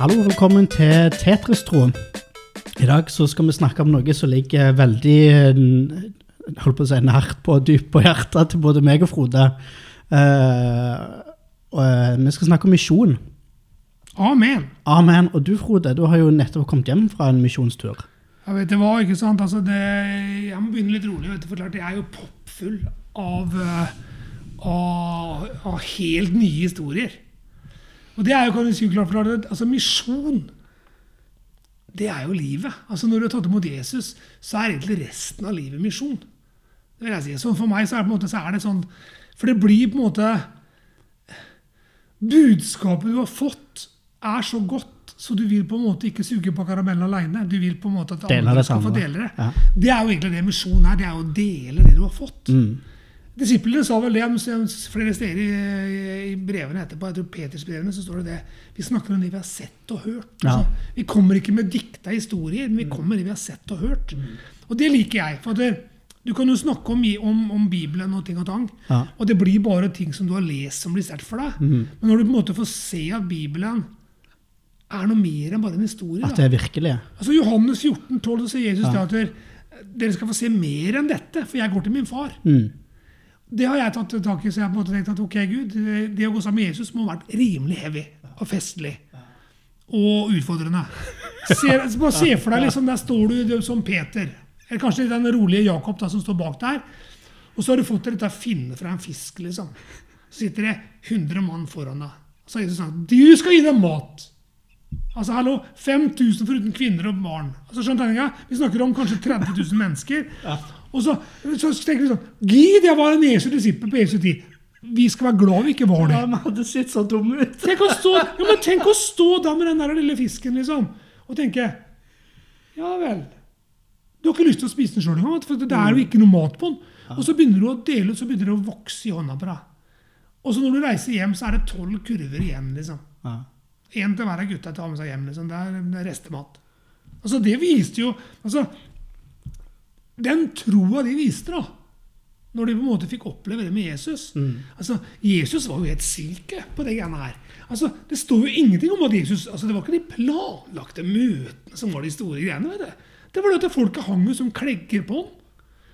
Hallo og velkommen til Tetris-tråden. I dag så skal vi snakke om noe som ligger veldig eh, holdt på å si, nært på dypt på hjertet til både meg og Frode. Uh, og, eh, vi skal snakke om misjon. Amen. Amen. Og du, Frode, du har jo nettopp kommet hjem fra en misjonstur. Jeg vet det var, ikke sant? Altså det, jeg må begynne litt rolig. Vet du, for klart, Jeg er jo proppfull av, av, av helt nye historier. Og det er jo, kan du si, klart, for klart, altså Misjon, det er jo livet. Altså Når du har tatt imot Jesus, så er egentlig resten av livet misjon. Det vil jeg si. Så for meg så er, det på en måte, så er det sånn For det blir på en måte Budskapet du har fått, er så godt så du vil på en måte ikke suge på karamellen alene. Du vil på en måte at alle andre skal få dele det. Ja. Det er jo egentlig det misjon er. Det er å dele det du har fått. Mm. Disiplene sa vel det flere steder i, i brevene etterpå. Jeg tror Peters brevene så står det det. Vi snakker om det vi har sett og hørt. Ja. Altså, vi kommer ikke med dikta historier, men vi kommer med det vi har sett og hørt. Og det liker jeg. for det, Du kan jo snakke om, om, om Bibelen og ting og tang, Ja. og det blir bare ting som du har lest som blir sterkt for deg. Mm. Men når du på en måte får se at Bibelen er noe mer enn bare en historie At det er virkelig. Altså Johannes 14, 12, så sier Jesus Ja. at dere skal få se mer enn dette, for jeg går til min far. Mm. Det har jeg tatt tak i, så jeg har på en måte tenkt at ok, Gud, det å gå sammen med Jesus må ha vært rimelig heavy og festlig. Og utfordrende. Se, bare se for deg, liksom, der står du som Peter. Eller kanskje den rolige Jakob da, som står bak der. Og så har du fått deg dette finne fra en fisk. liksom. Så sitter det 100 mann foran deg. Så har Jesus sagt du skal gi dem mat. Altså, hallo, 5000 foruten kvinner og barn. Altså, skjønner du, tegninga? Vi snakker om kanskje 30 000 mennesker. Og så, så tenker vi sånn Gid jeg var en Jesu disippel på Jesu tid. Vi skal være glad vi ikke var det. Ja, men hadde sett så dumme ut. Tenk å stå, ja, men tenk å stå da med den der lille fisken liksom, og tenke Ja vel. Du har ikke lyst til å spise den sjøl engang, for det er jo ikke noe mat på den. Og så begynner du å dele ut, så begynner det å vokse i hånda på deg. Og så når du reiser hjem, så er det tolv kurver igjen. liksom. Ja. Én til hver av gutta tar med seg hjem. liksom. Det er, det er restemat. Altså, Det viste jo altså, Den troa de viste, da, når de på en måte fikk oppleve det med Jesus altså, Jesus var jo helt silke på det greiene her. Altså, Det står jo ingenting om at Jesus altså, Det var ikke de planlagte møtene som var de store greiene. vet du. Det var det at folket hang jo som klegger på han.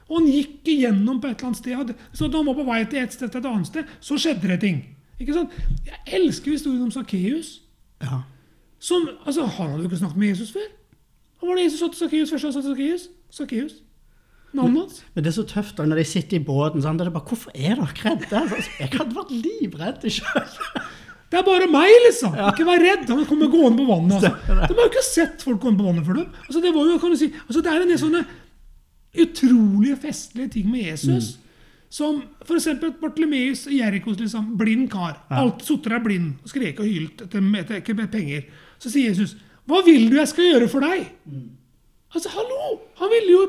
Og han gikk igjennom på et eller annet sted. Så da han var på vei til et sted til et annet sted, så skjedde det ting. Ikke sant? Jeg elsker historien om Sakkeus. ja. Som, altså, Han hadde jo ikke snakket med Jesus før. Han var det Jesus satt til Sakkeus først. Sakkeus. Sakkeus. Navnet. Men det er så tøft da, når de sitter i båten. Sånn, Det er bare, Hvorfor er dere redde? Altså, Jeg hadde vært livredd sjøl. Det er bare meg, liksom! Ikke vær redd. Han kommer gående på vannet. Altså. De har jo ikke sett folk komme på vannet før. dem. Altså, det var jo, kan du si, altså, det er en del sånne utrolige festlige ting med Jesus. Som f.eks. Bartlemeus i Jerikos, liksom, blind kar. Alltid sittet der blind og skrek og hylt etter, etter, etter penger. Så sier Jesus, 'Hva vil du jeg skal gjøre for deg?' Altså, hallo! Han ville jo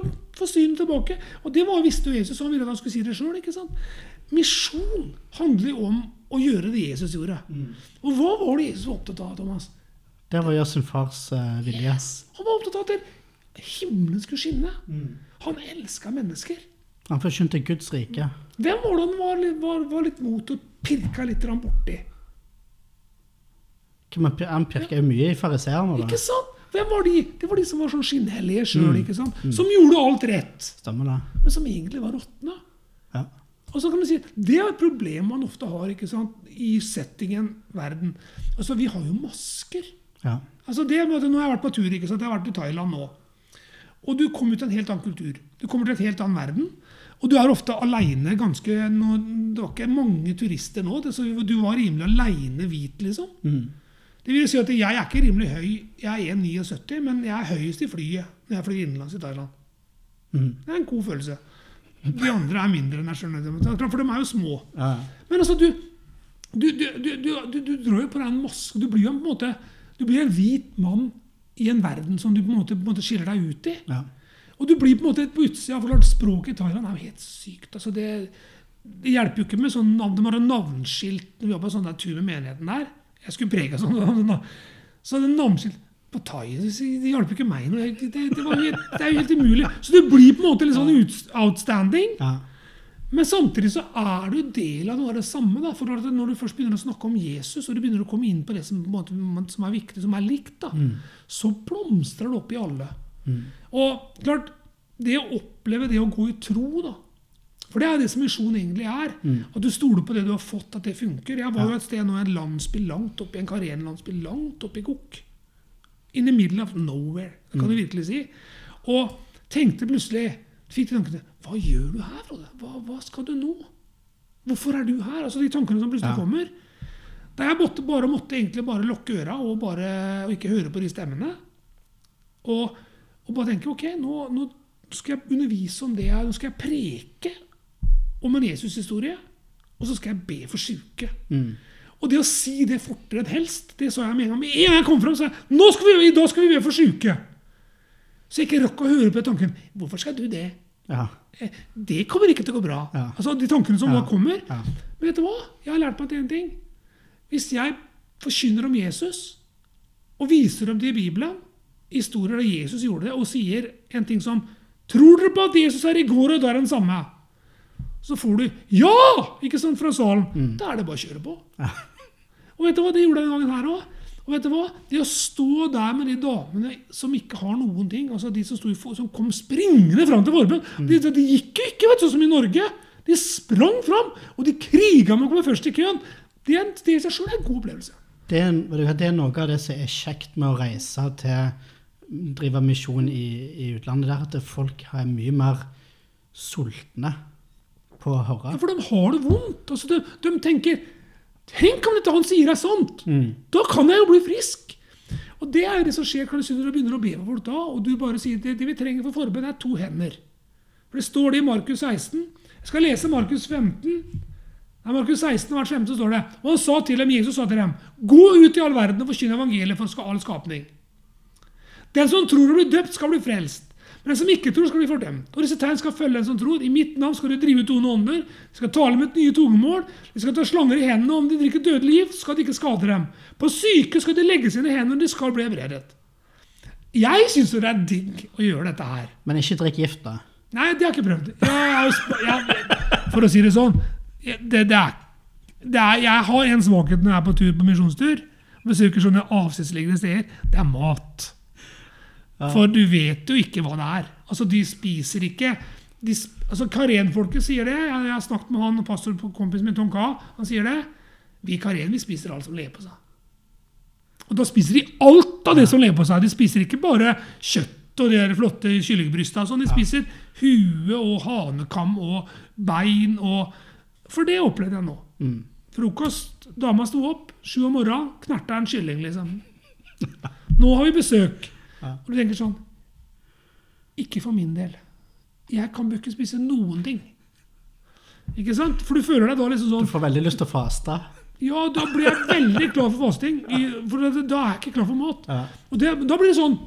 få synet tilbake. Og det var, visste jo Jesus, og han ville at han skulle si det sjøl. Misjon handler jo om å gjøre det Jesus gjorde. Og hva var det Jesus var opptatt av, Thomas? Det var å gjøre sin fars uh, vilje. Han var opptatt av at himmelen skulle skinne. Han elska mennesker. Han forkynte Guds rike. Hvem var det han var, var, var litt mot og pirka litt borti? Han pirka jo mye i fariseerne. Ikke sant? Hvem var de? Det var de som var sånn skinnhellige sjøl, ikke sant? Som gjorde alt rett, Stemmer det? men som egentlig var råtne. Ja. Og så kan man si, Det er et problem man ofte har ikke sant, i settingen verden. Altså, Vi har jo masker. ja. Altså det, nå har jeg vært på tur. ikke sant? Jeg har vært i Thailand nå. Og du kommer til en helt annen kultur. Du kommer til en helt annen verden. Og du er ofte aleine Det var ikke mange turister nå. Det, så du var rimelig aleine hvit, liksom. Mm. Det vil si at jeg er ikke rimelig høy. Jeg er 1,79, men jeg er høyest i flyet når jeg flyr innenlands i Thailand. Mm. Det er en god følelse. De andre er mindre enn jeg skjønner. For de er jo små. Ja. Men altså, du Du, du, du, du, du, du drar jo på deg en maske. Du blir jo på en måte Du blir en hvit mann i en verden som du på en måte, på en måte skiller deg ut i. ja. Og du blir på en måte på utsida. For klart, språket i Thailand er jo helt sykt. altså det, det hjelper jo ikke med sånn navn. De har når vi jobber på sånn der tur med menigheten der. Jeg skulle prege sånn. Så det namskilt på thai det det hjalp ikke meg noe. Det, det, var helt, det er jo helt umulig. Så du blir på en måte litt sånn ut, outstanding. ja. Men samtidig så er du del av noe av det samme. Da, for Når du først begynner å snakke om Jesus, og du begynner å komme inn på det som, på en måte, som er viktig, som er likt, da, så blomstrer det opp i alle. Og klart, det å oppleve det å gå i tro, da For det er det som misjon egentlig er. At du stoler på det du har fått, at det funker. Jeg var jo et sted nå i en landsby langt oppe i en Karen-landsby langt oppe i Gokk. In the middle of nowhere, det kan du virkelig si. Og tenkte plutselig fikk de tankene Hva gjør du her, Frode? Hva, hva skal du nå? Hvorfor er du her? Altså De tankene som plutselig Ja. kommer. Da jeg måtte, bare måtte egentlig bare lukke øra og, bare, og ikke høre på de stemmene. Og, og bare tenke ok, nå, nå skal jeg undervise om det. Nå skal jeg preke om en Jesus-historie. Og så skal jeg be for syke. Og det å si det fortere enn helst, det så jeg med en gang. Med en gang jeg kom fram, sa jeg nå skal vi, i dag skal vi be for syke. Så jeg ikke rakk å høre på den tanken. Hvorfor skal du det? Ja. Eh, Det kommer ikke til å gå bra. Ja. Altså De tankene som Ja. da kommer. Men vet du hva? Jeg har lært meg til en ting. Hvis jeg forkynner om Jesus, og viser dem det i Bibelen, historier der Jesus gjorde det, og sier en ting som Tror dere på at Jesus er i går og da er den samme? Så får du Ja! Ikke sant, fra salen. Da er det bare å kjøre på. Ja. Og vet du hva, det gjorde jeg den gangen her òg. Og vet du hva? Det å stå der med de damene som ikke har noen ting, altså de som, for- som kom springende fram til forbønn de, de gikk jo ikke, vet du, sånn som i Norge. De sprang fram, og de kriga med å komme først i køen. Det, i seg sjøl er en god opplevelse. Det, er, det er noe av det som er kjekt med å reise til drive misjon i, i utlandet. Det er at folk er mye mer sultne på å høre. Ja, For de har det vondt. Altså, de, de tenker Tenk om dette han sier, er sant! Da kan jeg jo bli frisk! Og det er det som skjer når du begynner å be for folk da, og du bare sier det, det vi trenger for forbønn, er to hender. For det står det i Markus 16. Jeg skal lese Markus 15. Nei, Markus 16, vers 15 står det. Og han sa til dem, Jesus sa til dem, gå ut i all verden og forkynne evangeliet for all skapning. Den som tror å blir døpt, skal bli frelst. Men den som ikke tror, skal bli fordømt. Og disse tegn skal følge den som tror. I mitt navn skal de drive ut onde ånder. De skal tale med et nye tungemål. De skal ta slanger i hendene. og Om de drikker dødelig gift, skal de ikke skade dem. På syke skal de legge sine hender, og de skal bli helbredet. Jeg syns det er digg å gjøre dette her. Men ikke drikk gift, da. Nei, det har jeg ikke prøvd. Jeg, jeg, jeg, for å si det sånn det, det er, det er, Jeg har en svakhet når jeg er på tur på misjonstur. Besøker sånne avsidesliggende steder. Det er mat. For du vet jo ikke hva det er. Altså, De spiser ikke de, altså Karen-folket sier det. Jeg, jeg har snakket med han pastor på kompisen min, Tom K. Han sier det. Vi Karen vi spiser alt som lever på seg. Og da spiser de alt av det som lever på seg. De spiser ikke bare kjøtt og de der flotte kyllingbrysta. Sånn. De spiser hue og hanekam og bein og For det opplevde jeg nå. Frokost. Dama sto opp sju om morgenen, knerta en kylling, liksom. Nå har vi besøk. Og du tenker sånn Ikke for min del. Jeg kan ikke spise noen ting. Ikke sant? For du føler deg da liksom sånn Du får veldig lyst til å faste. Ja, da blir jeg veldig klar for fasting. For da er jeg ikke klar for mat. Ja. Og det, da blir det sånn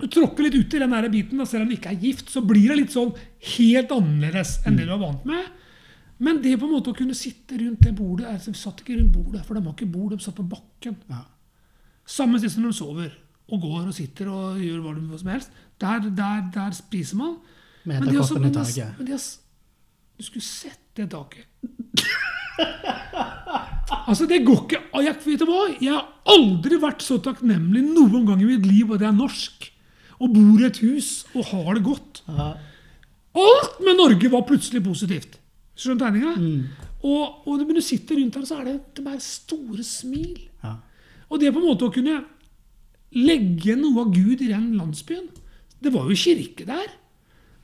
Du tråkker litt ut i den der biten, da, selv om du ikke er gift, så blir det litt sånn helt annerledes enn det du er vant med. Men det på en måte å kunne sitte rundt det bordet altså, De satt ikke rundt bordet, for de har ikke bord, de satt på bakken. Ja. Samme sted som de sover og går og sitter og gjør hva, hva som helst. Der, der, der spiser man. Men de også- men men de har, Du skulle sett det taket. altså, det går ikke jeg, Vet du hva? Jeg har aldri vært så takknemlig noen gang i mitt liv at jeg er norsk og bor i et hus og har det godt. Aha. Alt med Norge var plutselig positivt. Skjønner du tegninga? Og, og når du sitter rundt her, så er det, det er store smil. Ja. Og det på en måte å kunne legge noe av Gud i den landsbyen Det var jo kirke der.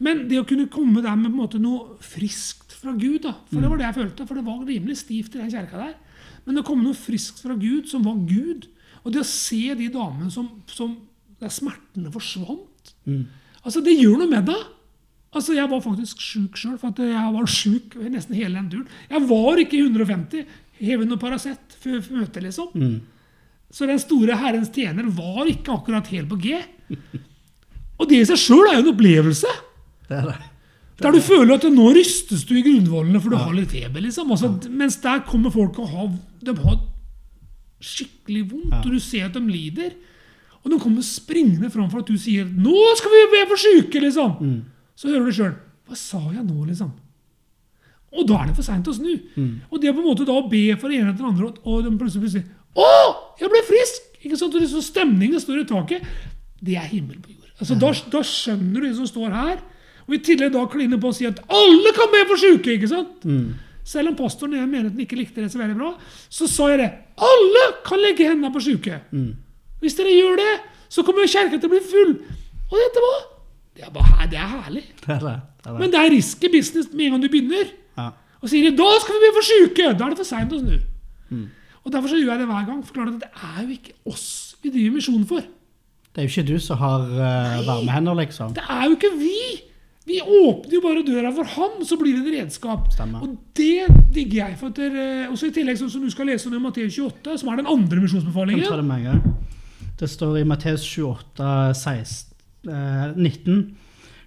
Men det å kunne komme der med måte noe friskt fra Gud da, For det var det jeg følte, for det var rimelig stivt i den kjerka der. Men det kom noe friskt fra Gud som var Gud. Og det å se de damene som, som der smertene forsvant Altså, det gjør noe med deg. Altså, Jeg var faktisk sjuk sjøl, for at jeg var sjuk nesten hele den turen. Jeg var ikke i 150, hevet noe Paracet før møtet, liksom. Så den store Herrens tjener var ikke akkurat helt på G. Og det i seg sjøl er jo en opplevelse. Det er det. Der du føler at nå rystes du i grunnvollene for du har litt feber. liksom. Altså, Mens der kommer folk og har, de har skikkelig vondt, og du ser at de lider. Og de kommer springende fram for at du sier 'Nå skal vi be for syke!' liksom. Så hører du sjøl 'Hva sa jeg nå?' liksom. Og da er det for seint å snu. Mm. Og det er på en måte da be for ene etter andre, og de plutselig plutselig Å, jeg ble frisk! Ikke sant? Og det så stemningen står i taket. Det er himmel på jord. Altså, da, da skjønner du det som står her. Og i tillegg da kline på å si at alle kan be for syke! ikke sant? Mm. Selv om pastoren i den menigheten ikke likte det så veldig bra, så sa jeg det. Alle kan legge hendene på syke. Mm. Hvis dere gjør det, så kommer kjerka til å bli full. Og dette hva? Det er, bare, det er herlig. Det er det. det, er det. Men det er risky business med en gang du begynner. Ja. Og sier de, da skal vi bli for syke! Da er det for seint å snu. Mm. Og Derfor så gjør jeg det hver gang. For det er jo ikke oss vi driver misjon for. Det er jo ikke du som har uh, varmehender, liksom. Det er jo ikke vi! Vi åpner jo bare døra for ham, så blir det et redskap. Stemmer. Og det digger jeg. for at der, også I tillegg sånn som du skal lese om i Matteus 28, som er den andre misjonsbefalingen. det meg, ja. Det står i Matteus 28, 16, eh, 19.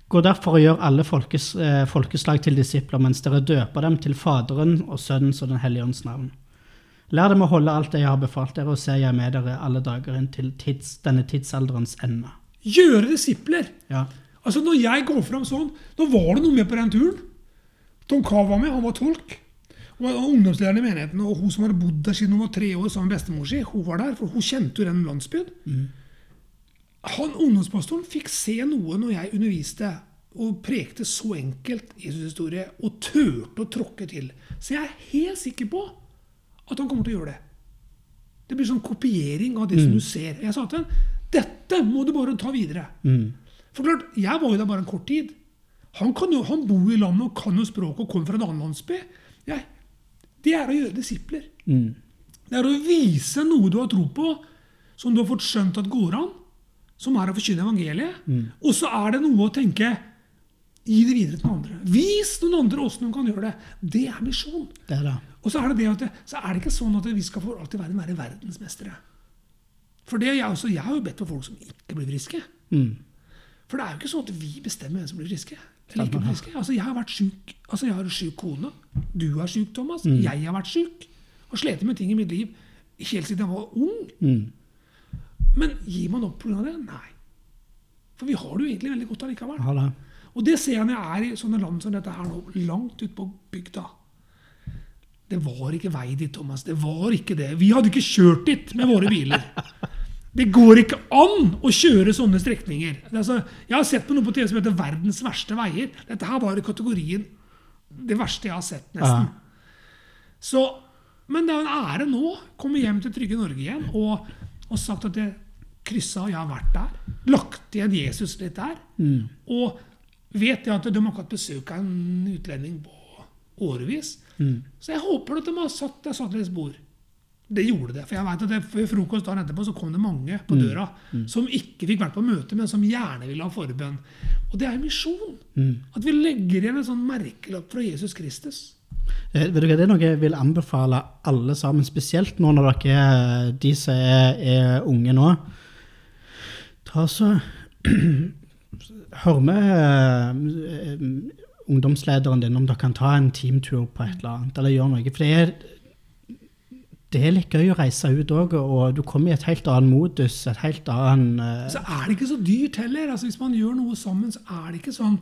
Gå derfor og gjør alle folkes, eh, folkeslag til disipler, mens dere døper dem til Faderen og Sønnens og Den hellige ånds navn. Lær dem å holde alt det jeg har befalt dere, og se jeg med dere alle dager inn til tids, denne tidsalderens ende. Gjøre disipler. Ja. Altså Når jeg går fram sånn Nå var det noe med på den turen. Tom Kav var med, han var tolk. Og ungdomslederen i menigheten og hun som hadde bodd der siden hun var tre år sammen med bestemor si, hun var der, for hun kjente jo den landsbyen. Han ungdomspastoren fikk se noe når jeg underviste og prekte så enkelt Jesus-historie og turte å tråkke til. Så jeg er helt sikker på at han kommer til å gjøre det. Det blir sånn kopiering av det som du ser. Jeg sa til ham dette må du bare ta videre. Mm. For klart, Jeg var jo der bare en kort tid. Han, kan jo, han bor i landet og kan jo språket og kommer fra en annen landsby. Jeg, det er å gjøre disipler. Mm. Det er å vise noe du har tro på, som du har fått skjønt at går an, som er å forkynne evangeliet. Og så er det noe å tenke Gi det videre til noen andre. Vis noen andre åssen de kan gjøre det. Det er misjon. Det er det. Og så er det, det at så er det ikke sånn at vi skal for alltid være, være verdensmestere. For det er jeg, også, jeg har jo bedt for folk som ikke blir friske. Mm. For det er jo ikke sånn at vi bestemmer hvem som blir friske. Eller ikke blir friske. Altså, jeg har vært syk. Altså, jeg har en syk kone. Du er syk, Thomas. Jeg har vært syk. Og slitt med ting i mitt liv helt siden jeg var ung. Mm. Men gir man opp pga. det? Nei. For vi har det jo egentlig veldig godt allikevel. Det. Og det ser jeg når jeg er i sånne land som dette her nå, langt ute på bygda. Det var ikke vei dit, Thomas. Det var ikke det. Vi hadde ikke kjørt dit med våre biler. Det går ikke an å kjøre sånne strekninger. Er Altså, jeg har sett på noe på TV som heter 'Verdens verste veier'. Dette her var i kategorien det verste jeg har sett, nesten. Så, men det er en ære nå å komme hjem til trygge Norge igjen og, og sagt at jeg kryssa, jeg har vært der. Lagt igjen Jesus litt der. Mm. Og vet jeg at de har ikke hatt besøk av en utlending på årevis. Mm. Så jeg håper at de har satt, det satt et bord. Det gjorde det. For jeg vet at det, frokost dagen etterpå så kom det mange på døra som ikke fikk vært på møte, men som gjerne ville ha forbønn. Og det er jo misjon. Mm. At vi legger igjen en sånn merkelapp fra Jesus Kristus. Eh, Vet du hva, Det er noe jeg vil anbefale alle sammen, spesielt nå når dere er de som er, er unge nå. Ta så Hør med uh, ungdomslederen din om dere kan ta en teamtur på et eller annet, eller gjøre noe. For det er, det er litt gøy å reise ut òg, og du kommer i et helt annet modus. et helt annet... Uh... Så er det ikke så dyrt heller. altså Hvis man gjør noe sammen, så er det ikke sånn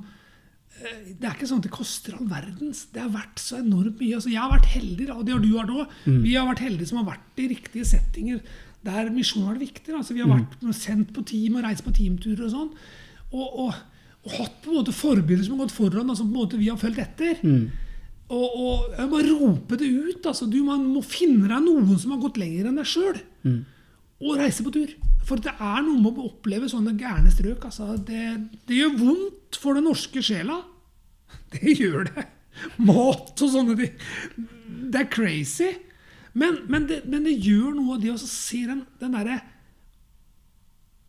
eh, det er ikke sånn at det koster all verdens. Det har vært så enormt mye. Altså, jeg har vært heldig, og det har du vært òg. Vi har vært heldige som har vært i riktige settinger der misjonen har vært viktig. Altså, vi har vært sendt på team og reist på teamturer og sånn. Og, og, og hatt på en måte forbilder som har gått foran, og som på en måte vi har fulgt etter. Og, og jeg må rope det ut. Altså, du man må finne deg noen som har gått lenger enn deg sjøl. Og reise på tur. For det er noe med å oppleve sånne gærne strøk. Altså, det, det gjør vondt for den norske sjela. Det gjør det. Mat og sånne ting. Det er crazy. Men, men, det, men det gjør noe av det å se den, den derre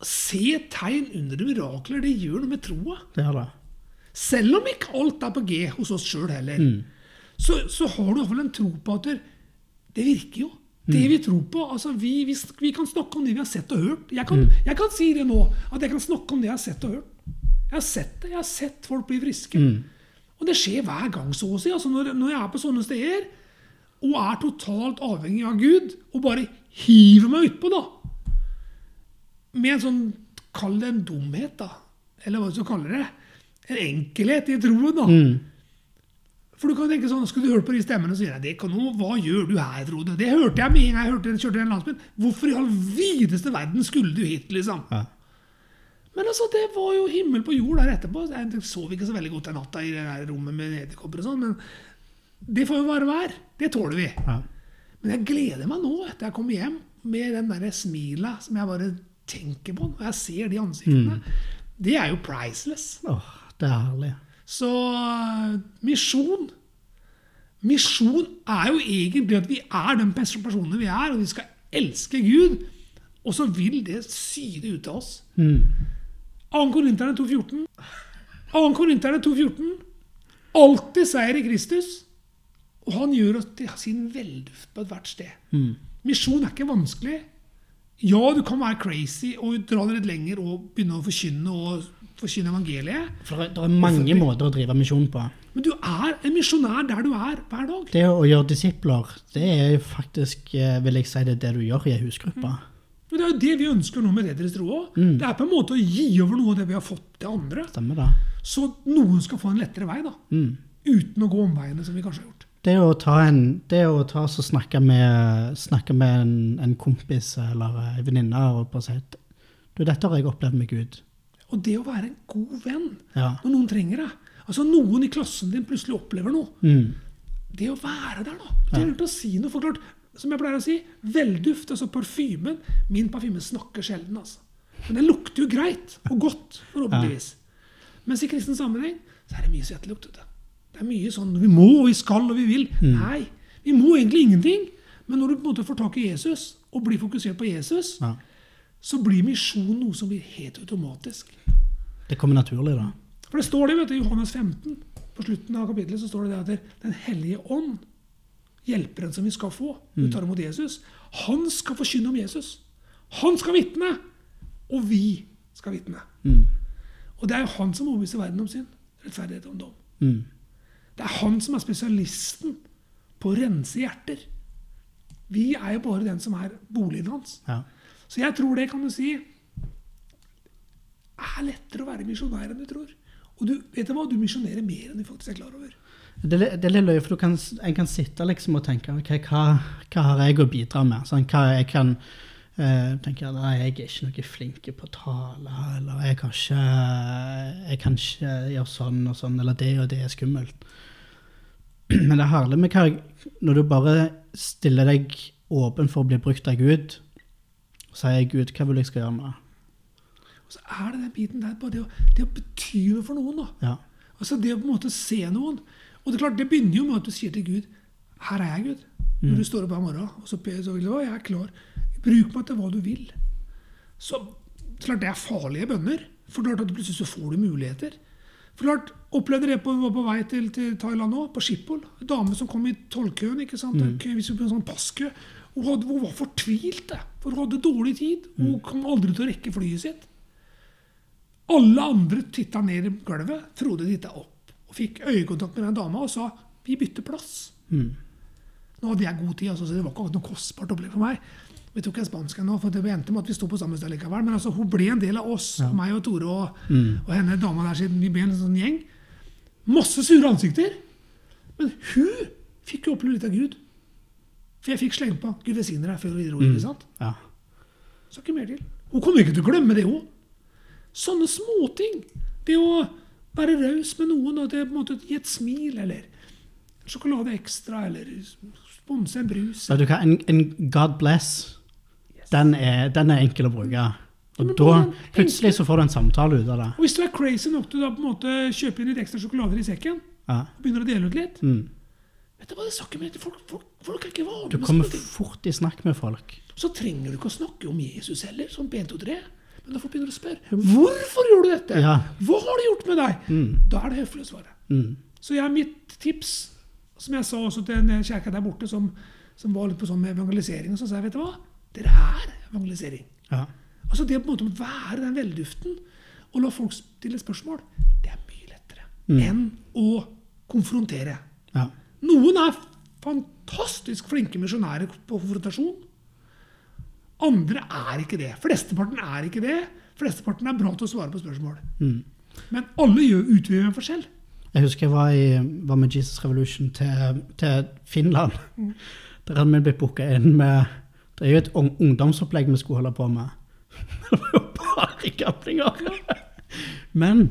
Se tegn under mirakler. Det gjør noe med troa. Er. Selv om ikke alt er på G hos oss sjøl heller, så, så har du iallfall en tro på at det, virker jo. Det vi tror på. altså vi, vi, vi kan snakke om det vi har sett og hørt. Jeg kan, jeg kan si det nå, at jeg kan snakke om det jeg har sett og hørt. Jeg har sett det. Jeg har sett folk bli friske. Og det skjer hver gang, så å si. Altså når, når jeg er på sånne steder og er totalt avhengig av Gud, og bare hiver meg utpå, da Med en sånn Kall det en dumhet, da. Eller hva du skal kalle det. En enkelhet i troen, da. For du kan tenke sånn, Skulle du hørt på de stemmene, så sier jeg det kan noe, hva gjør du her, Frode? Det hørte jeg med en gang jeg hørte, kjørte den landsbyen. Hvorfor i all videste verden skulle du hit, liksom? Ja. Men altså, det var jo himmel på jord der etterpå. Jeg sov ikke så veldig godt den natta i det der rommet med edderkopper og sånn, men det får jo bare være. Det tåler vi. Ja. Men jeg gleder meg nå, etter jeg kommer hjem, med den derre smila som jeg bare tenker på når jeg ser de ansiktene. Det er jo priceless. Åh, det er herlig. Så misjon Misjon er jo egentlig at vi er den beste personene vi er, og vi skal elske Gud. Og så vil det syde ut av oss. Mm. 2. Korinterne 2,14. 2. Korinterne 2,14. Alltid seier i Kristus. Og han gjør oss til sin velduft på ethvert sted. Mm. Misjon er ikke vanskelig. Ja, du kan være crazy og dra det litt lenger og begynne å forkynne og forkynne evangeliet. For det er- mange måter å drive misjon på. Men du er en misjonær der du er hver dag. Det å gjøre disipler, det er jo faktisk, eh, vil jeg si, det det du gjør i ei husgruppe. Men det er jo det vi ønsker nå med Redderes tro òg. Mm. Det er på en måte å gi over noe av det vi har fått til andre. Stemmer det? Så noen skal få en lettere vei, da. Mm. Uten å gå omveiene som vi kanskje har gjort. Det å ta en, det å ta så snakke med, snakke med en, en kompis eller ei venninne og bare si at du, dette har jeg opplevd med Gud. Og det å være en god venn Ja. når noen trenger deg. Altså Noen i klassen din plutselig opplever noe. Mm. Det å være der, da. Det er lurt å si noe. For klart, som jeg pleier å si, velduft, altså parfymen Min parfyme snakker sjelden, altså. Men den lukter jo greit og godt, forhåpentligvis. Mens i kristen sammenheng så er det mye svettelukt. Du. Det er mye sånn Vi må, og vi skal, og vi vil. Nei. Vi må egentlig ingenting. Men når du på en måte får tak i Jesus, og blir fokusert på Jesus, Ja. så blir misjon noe som blir helt automatisk. Det kommer naturlig, da. For det står det vet du, i Johannes 15, på slutten av kapittelet, så står det at Den hellige ånd, hjelperen som vi skal få, når vi tar imot Jesus, han skal forkynne om Jesus. Han skal vitne! Og vi skal vitne. Mm. Og det er jo han som overbeviser verden om synd, rettferdighet om dom. Mm. Det er han som er spesialisten på å rense hjerter. Vi er jo bare den som er boligen hans. Ja. Så jeg tror det, kan du si, er lettere å være misjonær enn du tror. Og du vet du hva, du misjonerer mer enn du faktisk er klar over. Det, er litt- det er litt løye, for du kan, en kan sitte liksom og tenke ok, hva, hva har jeg å bidra med? Sånn, hva jeg kan eh, tenker at jeg er ikke noe flink på å tale, eller jeg kan ikke, jeg kan ikke gjøre sånn og sånn, eller det og det er skummelt. Men det er herlig med når du bare stiller deg åpen for å bli brukt av Gud, og sier Gud, hva vil jeg skal gjøre det? Og så er det den biten der, bare det å, det å bety noe for noen. da. Ja. Altså Det å på en måte se noen. Og det er klart, det begynner jo med at du sier til Gud Her er jeg, Gud. Når du står opp hver morgen og så så du, «Å, jeg er klar. Bruk meg til hva du vil. Så klart det er farlige bønner. For klart at plutselig så får du muligheter. For klart, Opplevde det på, var på vei til, til Thailand nå, på Schiphol. En dame som kom i tollkøen. ikke sant? Skulle på en sånn passkø. Hun, hadde, hun var fortvilt, for hun hadde dårlig tid. Hun kom aldri til å rekke flyet sitt. Alle andre titta ned i gulvet. Frode titta opp og fikk øyekontakt med den dama og sa 'vi bytter plass'. Mm. Nå hadde jeg god tid, altså, så det var ikke noe kostbart opplegg for meg. Vi tok en spansk ennå, for det endte med at vi sto på samme sted likevel. Men altså, hun ble en del av oss, meg og Tore og, og henne dama der siden vi ble en sånn gjeng. Masse sure ansikter. Men hun fikk jo oppleve litt av Gud. For jeg fikk slengt på 'Gud velsigne deg' før vi dro. ikke sant? Ja. Så ikke mer til. Hun kommer ikke til å glemme det, hun. Sånne småting. Det å være raus med noen og det på en måte gi et smil, eller sjokolade ekstra, eller sponse en brus. En, en God bless, den er, den er enkel å bruke. Og da, plutselig så får du en samtale ut av det. Og hvis du er crazy nok til å på en måte kjøpe inn litt ekstra sjokolader i sekken, Ja. og begynner å dele ut litt Mm. Vet du hva det snakker med folk, folk, folk er ikke vane Du kommer fort i snakk med folk. Så trenger du ikke å snakke om Jesus heller, sånn på 1, 2, 3. Men da får du begynne å spørre hvorfor gjorde du dette. Ja. Hva har det gjort med deg? Mm. Da er det høflig å svare. Mm. Så jeg, mitt tips, som jeg sa også til en kjerke der borte som, som var litt på sånn med evangelisering, så sa jeg vet du hva, dere er evangelisering. Ja. Altså Det på en måte å være den velduften og la folk stille spørsmål, det er mye lettere Mm. enn å konfrontere. Ja. Noen er fantastisk flinke misjonærer på konfrontasjon. Andre er ikke det. Flesteparten er ikke det. Flesteparten er bra til å svare på spørsmål. Mm. Men alle gjør utøver en forskjell. Jeg husker jeg var, i, var med Jesus Revolution til, til Finland. Der hadde vi blitt booka inn med Det er jo et ungdomsopplegg vi skulle holde på med. Det var jo bare gamlinger. Men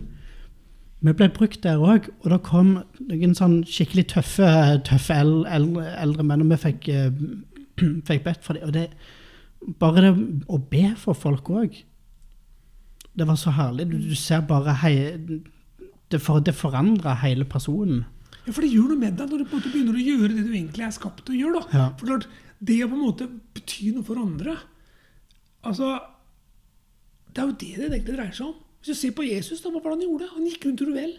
vi ble brukt der òg, og det kom noen sånn skikkelig tøffe, tøffe eldre, eldre menn, og vi fikk, eh, fikk bedt for det. Og det, bare det å be for folk òg, det var så herlig. Du, du ser bare hei, det, for, det forandrer hele personen. Ja, For det gjør noe med deg når du begynner å gjøre det du egentlig er skapt til å gjøre. da. Ja. For klart, Det å på en måte bety noe for andre altså, Det er jo det det egentlig dreier seg om. Hvis du ser på Jesus, da, hva var det han gjorde? Han gikk rundt og vel.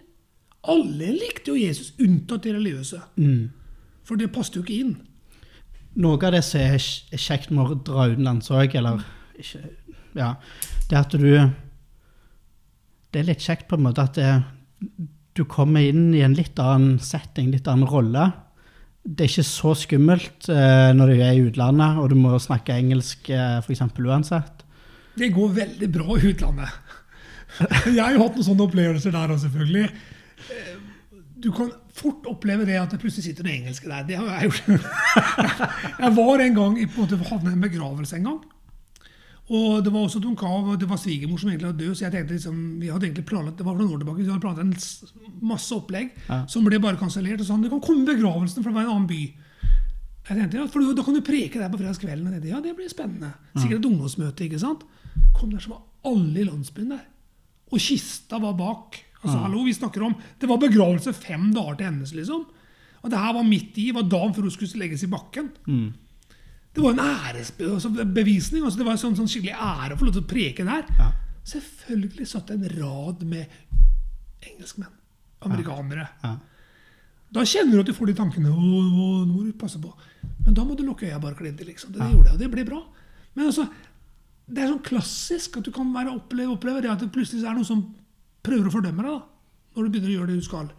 Alle likte jo Jesus, unntatt de religiøse. For det passet jo ikke inn. Noe av det som er kj- kjekt med å dra utenlands òg, eller ikke, ja, det at du Det er litt kjekt på en måte at det, du kommer inn i en litt annen setting, litt annen rolle. Det er ikke så skummelt eh, når du er i utlandet og du må snakke engelsk eh, eksempel uansett. Det går veldig bra i utlandet. Jeg har jo hatt noen sånne opplevelser der òg, selvfølgelig. Eh, Du kan fort oppleve det at det plutselig sitter noen engelske der. Det har jeg gjort. Jeg var en gang i på en måte havnet i en begravelse en gang. Og det var også Don Cav, og det var svigermor som egentlig var død. Så jeg tenkte liksom, vi hadde egentlig planlagt, det var for noen år tilbake, vi hadde planlagt en masse opplegg Ja. som ble bare kansellert. Og sånn, du kan komme i begravelsen, for det var en annen by. Jeg tenkte, ja, for Da kan du preke der på fredagskvelden. Og tenkte, Ja, det blir spennende. Sikkert et ungdomsmøte. ikke sant? Kom der, så var alle i landsbyen der. Og kista var bak. Altså, hallo, vi snakker om, Det var begravelse fem dager til hennes, liksom. Og det her var midt i, var dagen før hun skulle legges i bakken. Det var en æresbevisning. Altså det var en sånn, sånn skikkelig ære å få lov til å preke der. Ja. Selvfølgelig satt det en rad med engelskmenn. Amerikanere. Ja. Da kjenner du at du får de tankene. Å, å, nå må du passe på. Men da må du lukke øya bare klinte. Liksom. Det, gjorde jeg, og det ble bra. Men altså, det er sånn klassisk at du kan være oppleve, oppleve det at det plutselig er noen som prøver å fordømme deg. da, Når du begynner å gjøre det du skal.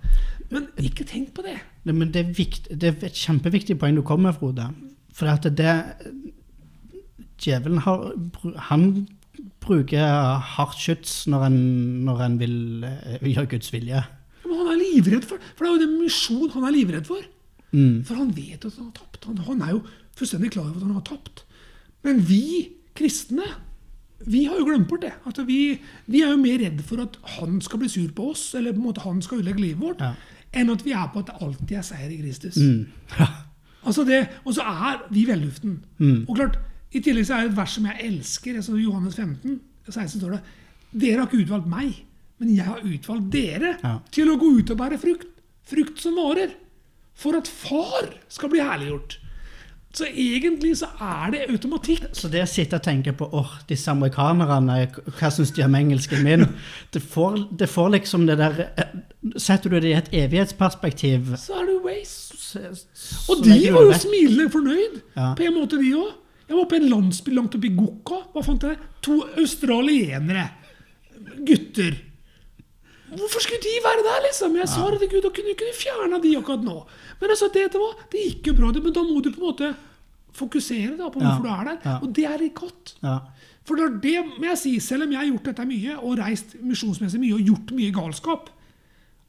Men ikke tenk på det. Nei, men det er, vikt, det er et kjempeviktig poeng du kommer med, Frode. For at det Djevelen har, han bruker hardt skyts når han, når en vil eh, gjøre Guds vilje. Men han er livredd for For det er jo den misjonen han er livredd for. Mm. For han vet at han har tapt. Han, han er jo fullstendig klar over at han har tapt. Men vi kristne vi har jo glemt bort det. Altså, vi, vi er jo mer redd for at han skal bli sur på oss, eller på en måte han skal ødelegge livet vårt, Ja. enn at vi er på at det alltid er seier i Kristus. Mm. Ja. Altså det, Og så er vi velluften. Mm. Og klart, I tillegg så er det et vers som jeg elsker. altså Johannes 15, 16 står det Dere har ikke utvalgt meg, men jeg har utvalgt dere Ja. til å gå ut og bære frukt. Frukt som varer. For at far skal bli herliggjort. Så egentlig så er det automatikk. Så det å sitte og tenke på åh, disse amerikanerne, hva syns de om engelsken min? Det får, det får liksom det der eh, Setter du det i et evighetsperspektiv Så er det waste. Og de var jo smilende fornøyd. Ja. På en måte, de òg. Jeg var på en landsby langt oppe i Gokka. Hva fant jeg? To australienere. Gutter. Hvorfor skulle de være der, liksom? Jeg sa det til Gud, da kunne ikke fjerna de akkurat nå. Men altså, det, det, var, det gikk jo bra, men da må du på en måte fokusere da, på Ja. hvorfor du er der. Ja. Og det er godt. Ja. For det, det må jeg si, selv om jeg har gjort dette mye, og reist misjonsmessig mye og gjort mye galskap,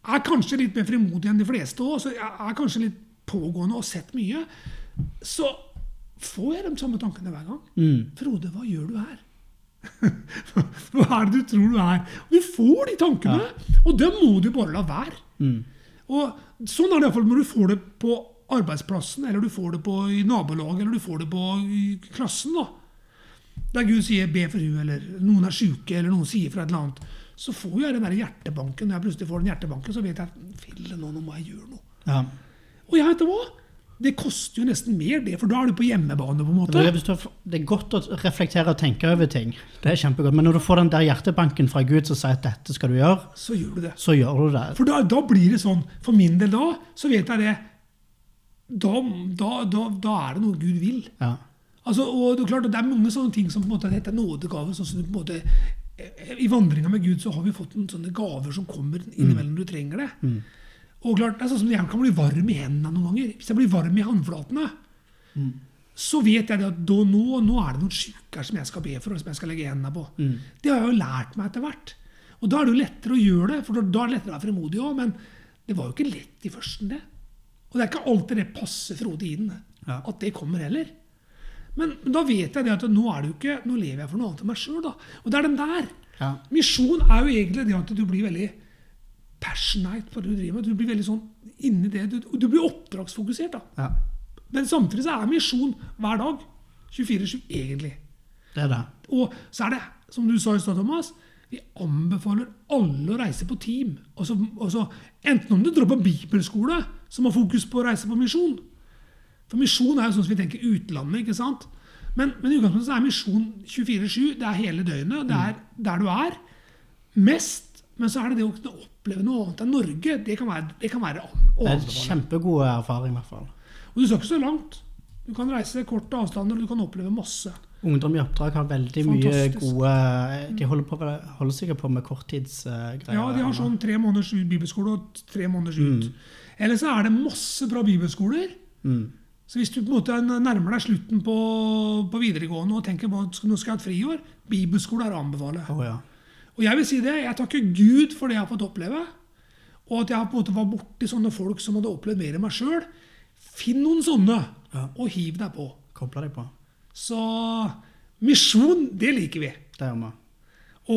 er kanskje litt mer frimodig enn de fleste òg, er kanskje litt pågående og sett mye, så får jeg de samme tankene hver gang. Mm. Frode, hva gjør du her? hva er det du tror du er? Du får de tankene, og dem må du bare la være. Mm. Og sånn er det iallfall når du får det på arbeidsplassen, eller du får det på, i nabolaget, eller du får det på i klassen. da. Der Gud sier 'be for hun', eller noen er syke, eller noen sier fra et eller annet. Så får jeg den der hjertebanken. Når jeg plutselig får den hjertebanken, så vet jeg at nå, nå må jeg gjøre noe. Ja. Og jeg vet hva? Det koster jo nesten mer, det, for da er du på hjemmebane. på en måte. Det er, godt å reflektere og tenke over ting. Det er kjempegodt. Men når du får den der hjertebanken fra Gud som sier at dette skal du gjøre, Så gjør du det. så gjør du det. For da, da blir det sånn, for min del da, så vet jeg det Da, da, da, er det noe Gud vil. Ja. Altså, og det er klart det er mange sånne ting som på en måte heter nådegave. sånn som du på en måte, eh, I vandringa med Gud så har vi fått noen sånne gaver som kommer innimellom du trenger det. Og klart, det er sånn som Jeg kan bli varm i hendene noen ganger. Hvis jeg blir varm i håndflatene, så vet jeg det at da, nå, nå er det noen sjuker som jeg skal be for, og som jeg skal legge hendene på. Det har jeg jo lært meg etter hvert. Og da er det jo lettere å gjøre det, for da, er det lettere å være fremodig òg. Men Det var jo ikke lett i førsten, det. Og det er ikke alltid det passer Frode inn Ja. at det kommer heller. Men, men da vet jeg det at nå, er det jo ikke, nå lever jeg for noe annet enn meg sjøl. Og det er den der. Ja. Misjon er jo egentlig det at du blir veldig passionate på det du driver med. Du blir veldig sånn inni det. Du, du blir oppdragsfokusert. da. ja. Men samtidig så er misjon hver dag. 24-7, egentlig. Det er det. Og så er det, som du sa i stad, Thomas, vi anbefaler alle å reise på team. og så enten om du drar på bibelskole, som har fokus på å reise på misjon. For misjon er jo sånn som vi tenker utlandet, ikke sant? Men, men i utgangspunktet så er misjon 24-7. Det er hele døgnet. Det er der du er. Mest. Men så er det det å kunne oppleve noe annet enn Norge. Det kan være, det kan være Det er en kjempegod erfaring, i hvert fall. Og du skal ikke så langt. Du kan reise korte avstander, og du kan oppleve masse. Ungdom i oppdrag har veldig mye Fantastisk. gode De holder, på, holder sikkert på med korttidsgreier. Ja, de har sånn tre måneders bibelskole og tre måneders ut. Eller så er det masse bra bibelskoler. Mm. Så hvis du på en måte nærmer deg slutten på, på videregående og tenker på at nå skal jeg ha et friår, bibelskole er å anbefale. Oh, ja. Og jeg vil si det, jeg takker Gud for det jeg har fått oppleve. Og at jeg på en måte var borti sånne folk som hadde opplevd mer enn meg sjøl. Finn noen sånne, Ja. og hiv deg på. Kobler deg på. Så misjon, det liker vi. Det gjør vi.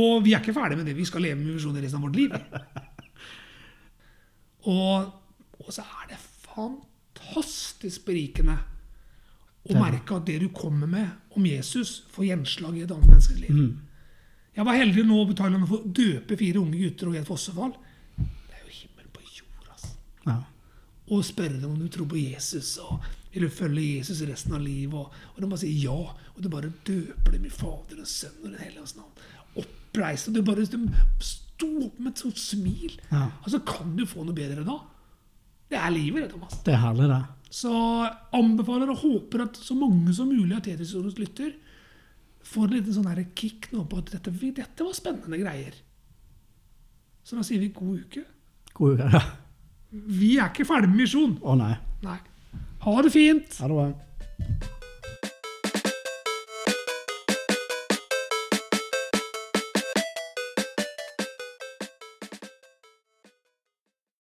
Og vi er ikke ferdig med det. Vi skal leve med visjoner resten av vårt liv. og, og så er det fantastisk berikende å er merke at det du kommer med om Jesus, får gjenslag i et annet menneskes liv. Jeg var heldig nå på for å få døpe fire unge gutter og i et fossefall. Det er jo himmel på jord, altså. Ja. Og spørre dem om du tror på Jesus, og vil du følge Jesus resten av livet. Og, og de bare sier ja, og du bare døper dem i Fader og Sønn og Den hellige navn. Oppreist, og du bare de sto opp med et sånt smil. Ja. Altså, Kan du få noe bedre da? Det er livet, det, Thomas. Det er herlig, det. Så anbefaler og håper at så mange som mulig av Tetrisordens lytter får en liten sånn kick nå på at dette, dette var spennende greier. Så da sier vi god uke. God uke. Ja. Vi er ikke ferdig med misjon. Å nei. Nei. Ha det fint! Ha det bra.